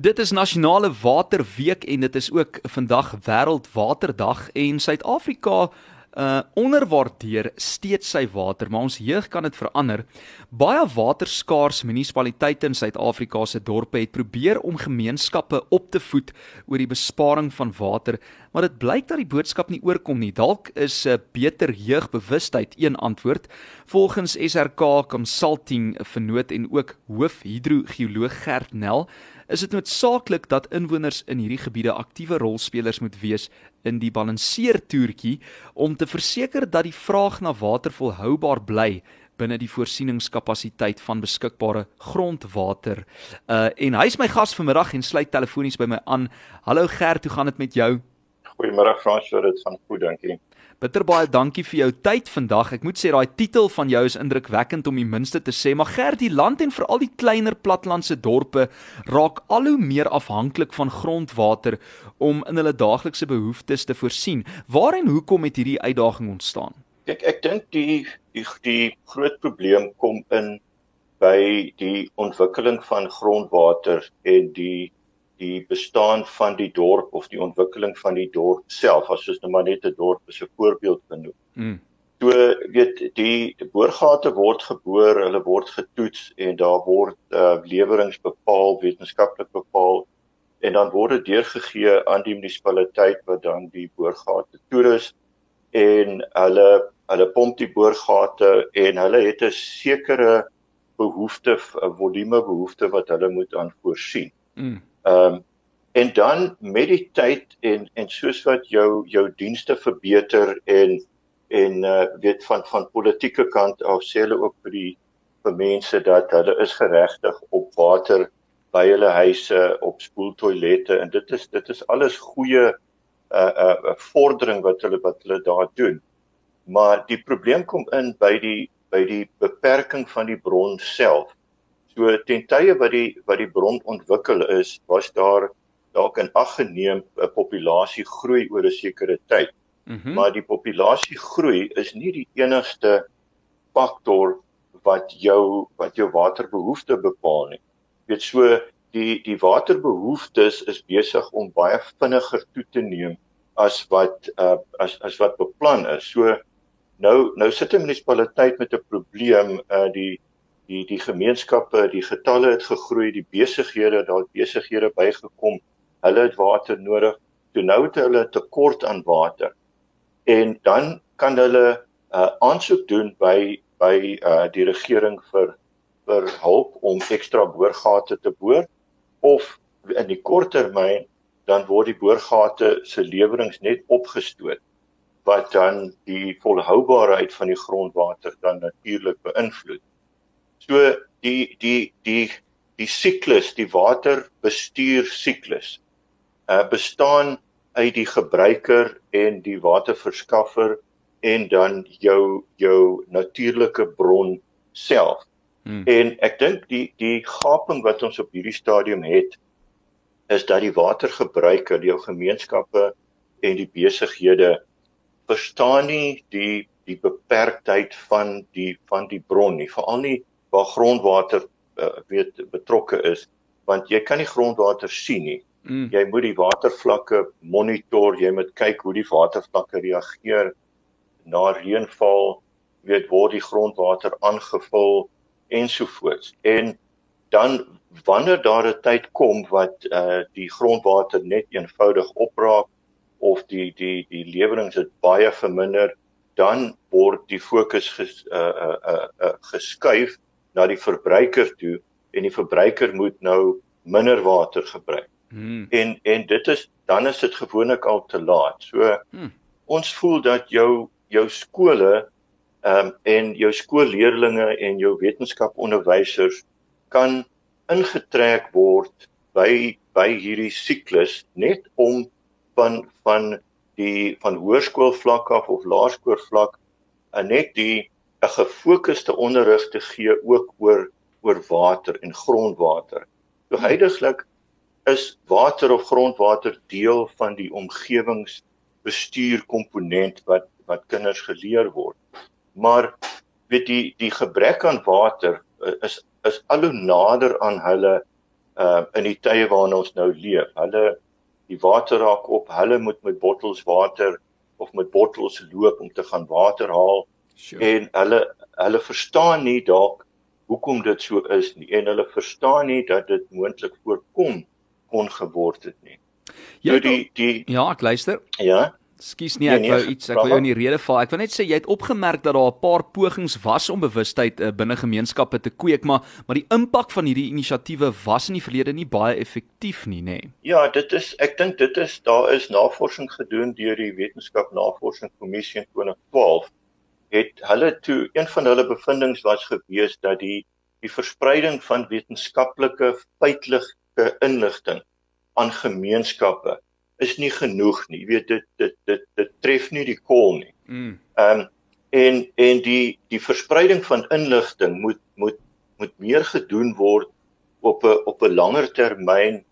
Dit is nasionale waterweek en dit is ook vandag wêreldwaterdag en Suid-Afrika uh onderwaardeer steeds sy water, maar ons jeug kan dit verander. Baie waterskaars munisipaliteite in Suid-Afrika se dorpe het probeer om gemeenskappe op te voed oor die besparing van water, maar dit blyk dat die boodskap nie oorkom nie. Dalk is 'n uh, beter jeugbewustheid een antwoord. Volgens SRK Consulting vernoot en ook hoofhidrogeoloog Gert Nel is dit noodsaaklik dat inwoners in hierdie gebiede aktiewe rolspelers moet wees in die balanseertoertjie om te verseker dat die vraag na water volhoubaar bly binne die voorsieningskapasiteit van beskikbare grondwater. Uh en hy's my gas vanmiddag en sluit telefonies by my aan. Hallo Gert, hoe gaan dit met jou? Goeiemôre Frans, dit gaan goed, dankie. Bitter baie dankie vir jou tyd vandag. Ek moet sê daai titel van jou is indrukwekkend om die minste te sê, maar Gert, die land en veral die kleiner platlandse dorpe raak al hoe meer afhanklik van grondwater om in hulle daaglikse behoeftes te voorsien. Waar en hoekom het hierdie uitdaging ontstaan? Ek ek dink die die die groot probleem kom in by die ontwikkeling van grondwater en die die bestaan van die dorp of die ontwikkeling van die dorp self as ons nou maar net 'n dorp as 'n voorbeeld benoem. Mm. So weet die, die boorgate word geboor, hulle word getoets en daar word uh, lewerings bepaal, wetenskaplik bepaal en dan word dit deurgegee aan die munisipaliteit wat dan die boorgate toerus en hulle hulle pomp die boorgate en hulle het 'n sekere behoefte, 'n volume behoefte wat hulle moet aan voorsien. Mm. Ehm um, en dan met die tyd en en soos wat jou jou dienste verbeter en en uh weet van van politieke kant af sê hulle ook vir die vir mense dat hulle is geregtig op water by hulle huise op spoeltoilette en dit is dit is alles goeie uh uh vordering wat hulle wat hulle daar doen. Maar die probleem kom in by die by die beperking van die bron self. So ten tye wat die wat die bron ontwikkel is, was daar dalk in ag geneem 'n populasie groei oor 'n sekere tyd. Mm -hmm. Maar die populasie groei is nie die enigste faktor wat jou wat jou waterbehoefte bepaal nie. Weet so die die waterbehoeftes is besig om baie vinniger toe te neem as wat uh, as as wat beplan is. So nou nou sit 'n munisipaliteit met 'n probleem uh die die die gemeenskappe, die getalle het gegroei, die besighede, daar het besighede bygekom. Hulle het water nodig. Toe nou het hulle tekort aan water. En dan kan hulle 'n uh, aansoek doen by by uh, die regering vir vir hulp om ekstra boorgate te boor of in die kort termyn dan word die boorgate se lewering net opgestoot wat dan die volhoubaarheid van die grondwater dan natuurlik beïnvloed. So die die die die siklus, die waterbestuur siklus uh bestaan uit die gebruiker en die waterverskaffer en dan jou jou natuurlike bron self. Hmm. En ek dink die die gaping wat ons op hierdie stadium het is dat die watergebruiker, die gemeenskappe en die besighede verstaan nie die die beperktheid van die van die bron nie, veral nie waar grondwater uh, weet betrokke is want jy kan nie grondwater sien nie. Mm. Jy moet die watervlakke monitor, jy moet kyk hoe die watervlakke reageer na reënval, weet word die grondwater aangevul ensovoorts. En dan wanneer daar 'n tyd kom wat uh die grondwater net eenvoudig opraak of die die die lewering het baie verminder, dan word die fokus ges, uh uh uh, uh geskuif na die verbruiker toe en die verbruiker moet nou minder water gebruik. Hmm. En en dit is dan is dit gewoonlik al te laat. So hmm. ons voel dat jou jou skole ehm um, en jou skoolleerdlinge en jou wetenskaponderwysers kan ingetrek word by by hierdie siklus net om van van die van hoërskoolvlak af of laerskoolvlak en net die 'n gefokusde onderrig te gee ook oor oor water en grondwater. So heidaglik is water of grondwater deel van die omgewingsbestuur komponent wat wat kinders geleer word. Maar weet die die gebrek aan water uh, is is al hoe nader aan hulle uh in die tye waarin ons nou leef. Hulle die water raak op, hulle moet met bottels water of met bottels loop om te gaan water haal. Sure. En hulle hulle verstaan nie dalk hoekom dit so is nie en hulle verstaan nie dat dit moontlik voorkom kon geword het nie. Ja, nou die die Ja, ek luister. Ja. Skus nie, ek nee, nee, wou iets ek wou jou in die rede val. Ek wil net sê jy het opgemerk dat daar 'n paar pogings was om bewustheid uh, binne gemeenskappe te kweek, maar maar die impak van hierdie inisiatiewe was in die verlede nie baie effektief nie, nê. Nee. Ja, dit is ek dink dit is daar is navorsing gedoen deur die Wetenskap Navorsingskommissie in 2012 het hulle toe een van hulle bevindinge was gewees dat die die verspreiding van wetenskaplike feitelike inligting aan gemeenskappe is nie genoeg nie. Jy weet dit dit dit dit tref nie die kol nie. Mm. Ehm um, en en die die verspreiding van inligting moet moet moet meer gedoen word op 'n op 'n langer termyn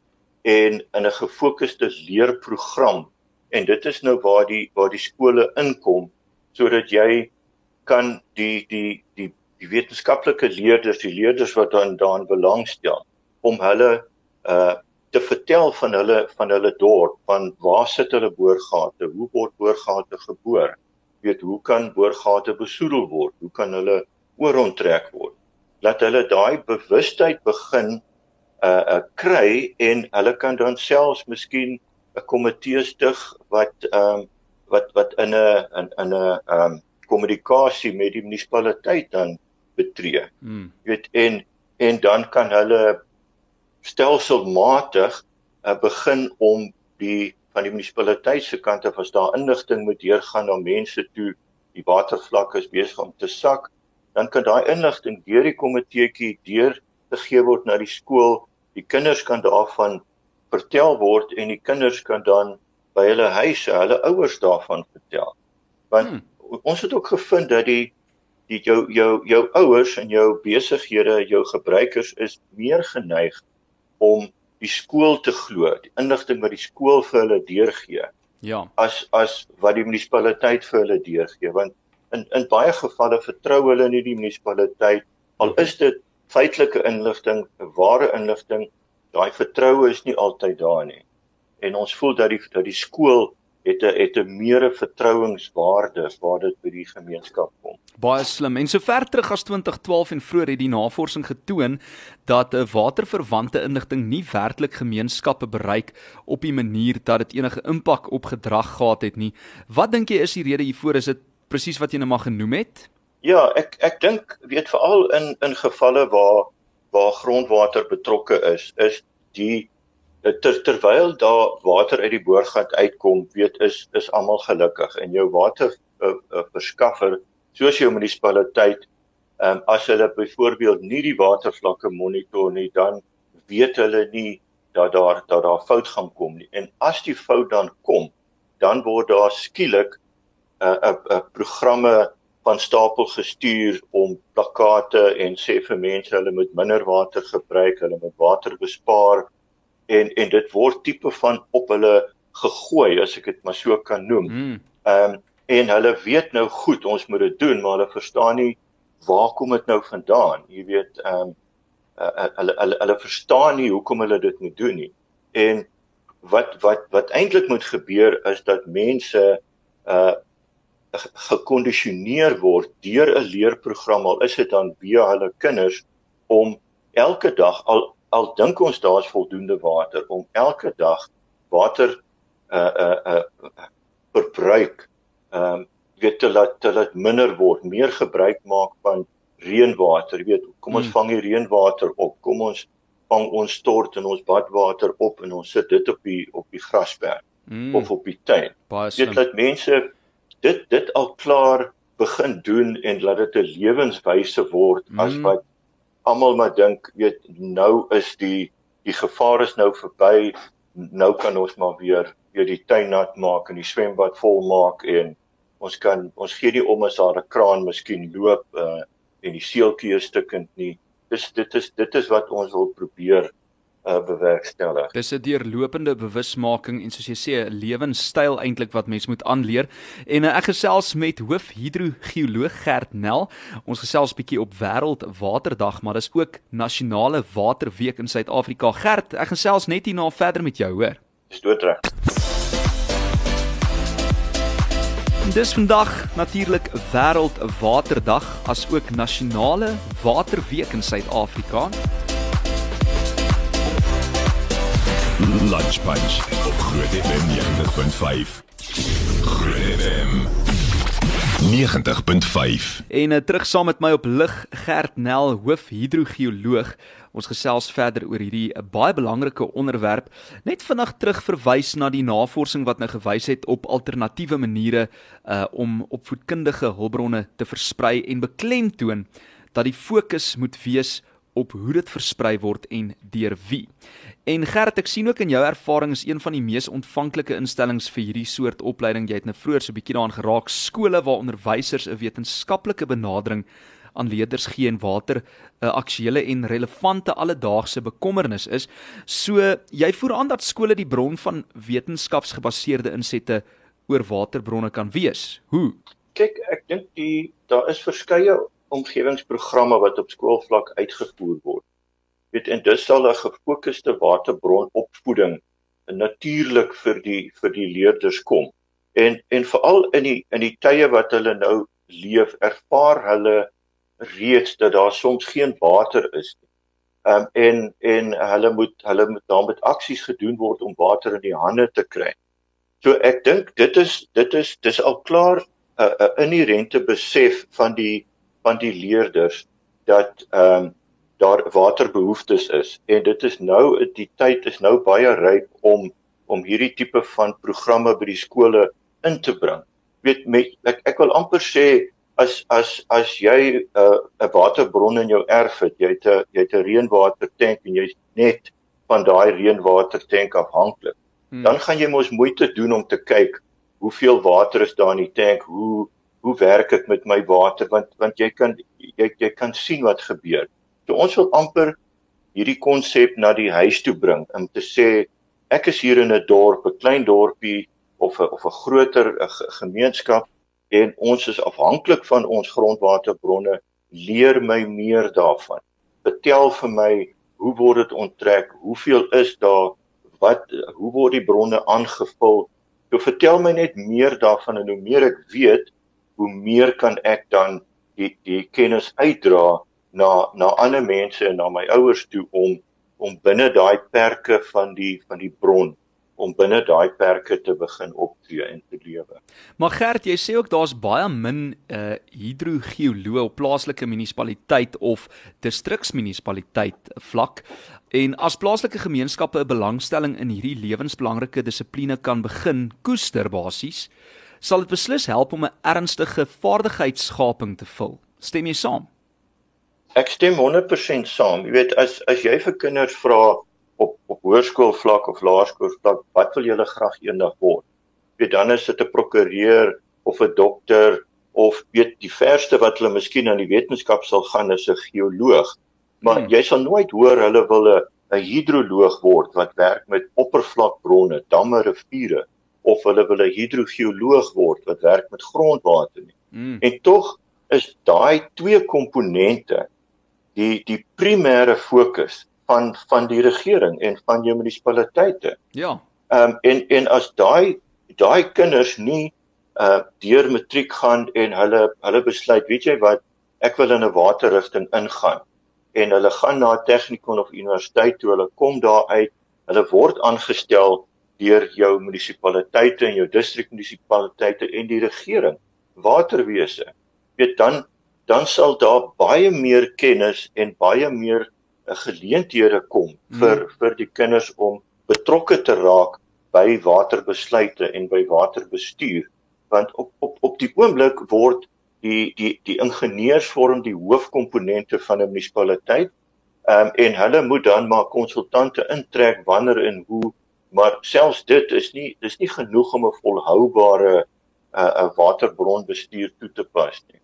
en in 'n gefokusde leerprogram. En dit is nou waar die waar die skole inkom sodat jy kan die die die die wetenskaplike leerders, die leerders wat dan daarin belangstel om hulle uh te vertel van hulle van hulle dorp, van waar sit hulle boorgate, hoe word boorgate geboor? Weet hoe kan boorgate besoedel word? Hoe kan hulle oorontrek word? Laat hulle daai bewustheid begin uh uh kry en hulle kan dan selfs miskien 'n komitee stig wat ehm um, wat wat in 'n in 'n 'n ehm um, kommunikasie met die munisipaliteit dan betree. Hmm. Jy weet en en dan kan hulle stelselmatig uh, begin om die van die munisipaliteit se kant af as daar inligting moet deurgaan na mense toe die watervlak is besig om te sak dan kan daai inligting deur die komiteetjie deur te gee word na die skool die kinders kan daarvan vertel word en die kinders kan dan by hulle huise hulle ouers daarvan vertel want hmm. Ons het ook gevind dat die die jou jou jou ouers en jou besighede jou gebruikers is meer geneig om die skool te glo, die inligting wat die skool vir hulle deurgee. Ja. As as wat die munisipaliteit vir hulle deurgee, want in in baie gevalle vertrou hulle nie die munisipaliteit al is dit feitelike inligting, ware inligting, daai vertroue is nie altyd daar nie. En ons voel dat die dat die skool het 'n het 'n meere vertrouenswaarde waar dit by die gemeenskap kom. Baie slim. En sover terug as 2012 en vroeër het die navorsing getoon dat 'n waterverwante inligting nie werklik gemeenskappe bereik op die manier dat dit enige impak op gedrag gehad het nie. Wat dink jy is die rede hiervoor? Is dit presies wat jy nou maar genoem het? Ja, ek ek dink weet veral in in gevalle waar waar grondwater betrokke is, is die ter, terwyl daar water uit die boorgat uitkom, weet is is almal gelukkig en jou water uh, uh, verskaffer soos jou munisipaliteit um, as hulle byvoorbeeld nie die watervlakke monitor nie, dan weet hulle nie dat daar dat daar fout gaan kom nie. En as die fout dan kom, dan word daar skielik 'n uh, 'n uh, uh, programme van stapel gestuur om plakate en sê vir mense hulle moet minder water gebruik, hulle moet water bespaar en en dit word tipe van op hulle gegooi as ek dit maar so kan noem. Hmm. Ehm um, en hulle weet nou goed ons moet dit doen maar hulle verstaan nie waar kom dit nou vandaan. Jy weet ehm um, uh, hulle hulle hulle verstaan nie hoekom hulle dit moet doen nie. En wat wat wat eintlik moet gebeur is dat mense uh gekondisioneer word deur 'n leerprogram al is dit dan via hulle kinders om elke dag al al dink ons daar's voldoende water om elke dag water uh uh uh verbruik ehm um, weet te laat te laat minder word, meer gebruik maak van reënwater, weet kom ons hmm. vang die reënwater op, kom ons vang ons stort en ons badwater op en ons sit dit op die op die grasperk hmm. of op die tuin. Weet dat mense dit dit al klaar begin doen en laat dit 'n lewenswyse word hmm. as wat almal maar dink weet nou is die die gevaar is nou verby nou kan ons maar weer weer die tuin nat maak en die swembad vol maak en ons kan ons gee nie om as daar 'n kraan miskien loop uh, en die seeltjie is stukkend nie. Dis dit is dit is wat ons wil probeer uh, bewerkstellig. Dis 'n deurlopende bewusmaking en soos jy sê 'n lewenstyl eintlik wat mens moet aanleer. En uh, ek gesels met hoofhidrogeoloog Gert Nel. Ons gesels bietjie op Wêreld Waterdag, maar dis ook Nasionale Waterweek in Suid-Afrika. Gert, ek gesels net hierna verder met jou, hoor. Dis doodreg. Dis vandag natuurlik Wêreld Waterdag as ook Nasionale Waterweek in Suid-Afrika. Lunch Punch op Groot FM 90.5. Groot FM 90.5. En uh, terug saam met my op lig Gert Nel, hoofhidrogeoloog. Ons gesels verder oor hierdie uh, baie belangrike onderwerp. Net vinnig terug verwys na die navorsing wat nou gewys het op alternatiewe maniere uh om opvoedkundige hulpbronne te versprei en beklemtoon dat die fokus moet wees op hoe dit versprei word en deur wie. En Gert, ek sien ook in jou ervaring is een van die mees ontvanklike instellings vir hierdie soort opleiding. Jy het nou vroeër so 'n bietjie daaraan geraak, skole waar onderwysers 'n wetenskaplike benadering aan leerders gee en water 'n aktuelle en relevante alledaagse bekommernis is. So jy voer aan dat skole die bron van wetenskapsgebaseerde insette oor waterbronne kan wees. Hoe? Kyk, ek dink die daar is verskeie omgewingsprogramme wat op skoolvlak uitgevoer word. Weet en dis sal 'n gefokusde waterbron opvoeding natuurlik vir die vir die leerders kom. En en veral in die in die tye wat hulle nou leef, ervaar hulle reeds dat daar soms geen water is nie. Ehm um, en en hulle moet hulle moet daar met aksies gedoen word om water in die hande te kry. So ek dink dit is dit is dis al klaar 'n uh, uh, inherente besef van die van die leerders dat ehm um, daar waterbehoeftes is en dit is nou die tyd is nou baie ryp om om hierdie tipe van programme by die skole in te bring. Weet met ek ek wil amper sê as as as jy 'n uh, 'n waterbron in jou erf het, jy het 'n jy het 'n reënwatertank en jy's net van daai reënwatertank afhanklik. Hmm. Dan gaan jy mos moeite doen om te kyk hoeveel water is daar in die tank, hoe hoe werk dit met my water want want jy kan jy jy kan sien wat gebeur. So ons wil amper hierdie konsep na die huis toe bring om te sê ek is hier in 'n dorp, 'n klein dorpie of 'n of 'n groter gemeenskap en ons is afhanklik van ons grondwaterbronne. Leer my meer daarvan. Vertel vir my hoe word dit onttrek? Hoeveel is daar? Wat hoe word die bronne aangevul? So vertel my net meer daarvan en hoe meer ek weet, hoe meer kan ek dan die die kennis uitdra na na ander mense en na my ouers toe om om binne daai perke van die van die bron om binne daai perke te begin optree en te lewe. Maar Gert, jy sê ook daar's baie min uh hidrogeoloë op plaaslike munisipaliteit of distriksmunisipaliteit vlak. En as plaaslike gemeenskappe 'n belangstelling in hierdie lewensbelangrike dissipline kan begin koester basies, sal dit beslis help om 'n ernstige vaardigheidsgaping te vul. Stem jy saam? Ek stem 100% saam. Jy weet as as jy vir kinders vra op op hoërskoolvlak of laerskoolvlak, wat wil julle graag eendag word? Weet dan is dit 'n prokureur of 'n dokter of weet die verste wat hulle miskien aan die wetenskap sal gaan is 'n geoloog. Maar hmm. jy sal nooit hoor hulle wil 'n 'n hidroloog word wat werk met oppervlakbronne, damme, riviere of hulle wil 'n hidrogeoloog word wat werk met grondwater nie. Mm. En tog is daai twee komponente die die primêre fokus van van die regering en van jou munisipaliteite. Ja. Ehm um, en en as daai daai kinders nie uh deur matriek gaan en hulle hulle besluit, weet jy wat, ek wil in 'n waterrigting ingaan en hulle gaan na tegnikon of universiteit toe, hulle kom daar uit, hulle word aangestel deur jou munisipaliteite en jou distrikmunisipaliteite en die regering waterwese weet dan dan sal daar baie meer kennis en baie meer uh, geleenthede kom vir hmm. vir die kinders om betrokke te raak by waterbesluite en by waterbestuur want op op op die oomblik word die die die ingenieurs vorm die hoofkomponente van 'n munisipaliteit um, en hulle moet dan maar konsultante intrek wanneer en hoe maar selfs dit is nie dis nie genoeg om 'n volhoubare 'n uh, 'n waterbronbestuur toe te pas nie.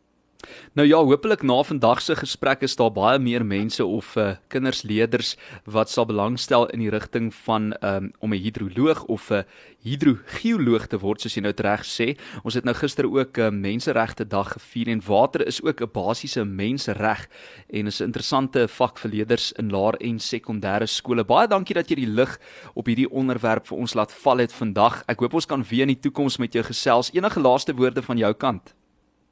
Nou ja, hopelik na vandag se gesprek is daar baie meer mense of uh, kindersleerders wat sal belangstel in die rigting van um, om 'n hidroloog of 'n hidrogeoloog te word soos jy nou reg sê. Ons het nou gister ook 'n uh, menseregte dag gevier en water is ook 'n basiese mensereg en is 'n interessante vak vir leerders in laer en sekondêre skole. Baie dankie dat jy die lig op hierdie onderwerp vir ons laat val het vandag. Ek hoop ons kan weer in die toekoms met jou gesels. Enige laaste woorde van jou kant?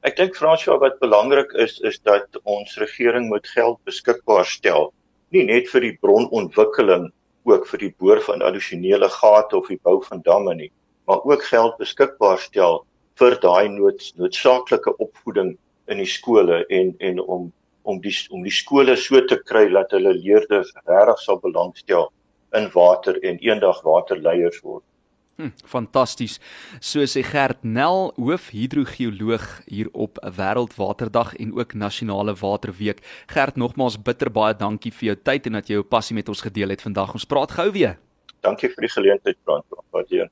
Ek dink Fransjo wat belangrik is is dat ons regering moet geld beskikbaar stel, nie net vir die bronontwikkeling ook vir die boor van addisionele gate of die bou van damme nie, maar ook geld beskikbaar stel vir daai nood, noodsaaklike opvoeding in die skole en en om om die om die skole so te kry dat hulle leerders regtig sal belangstel in water en eendag waterleiers word. Hm, Fantasties. So sê Gert Nel, hoofhidrogeoloog hier op Wêreldwaterdag en ook Nasionale Waterweek. Gert, nogmaals bitter baie dankie vir jou tyd en dat jy jou passie met ons gedeel het vandag. Ons praat gou weer. Dankie vir die geleentheid, Brand. Waardeer.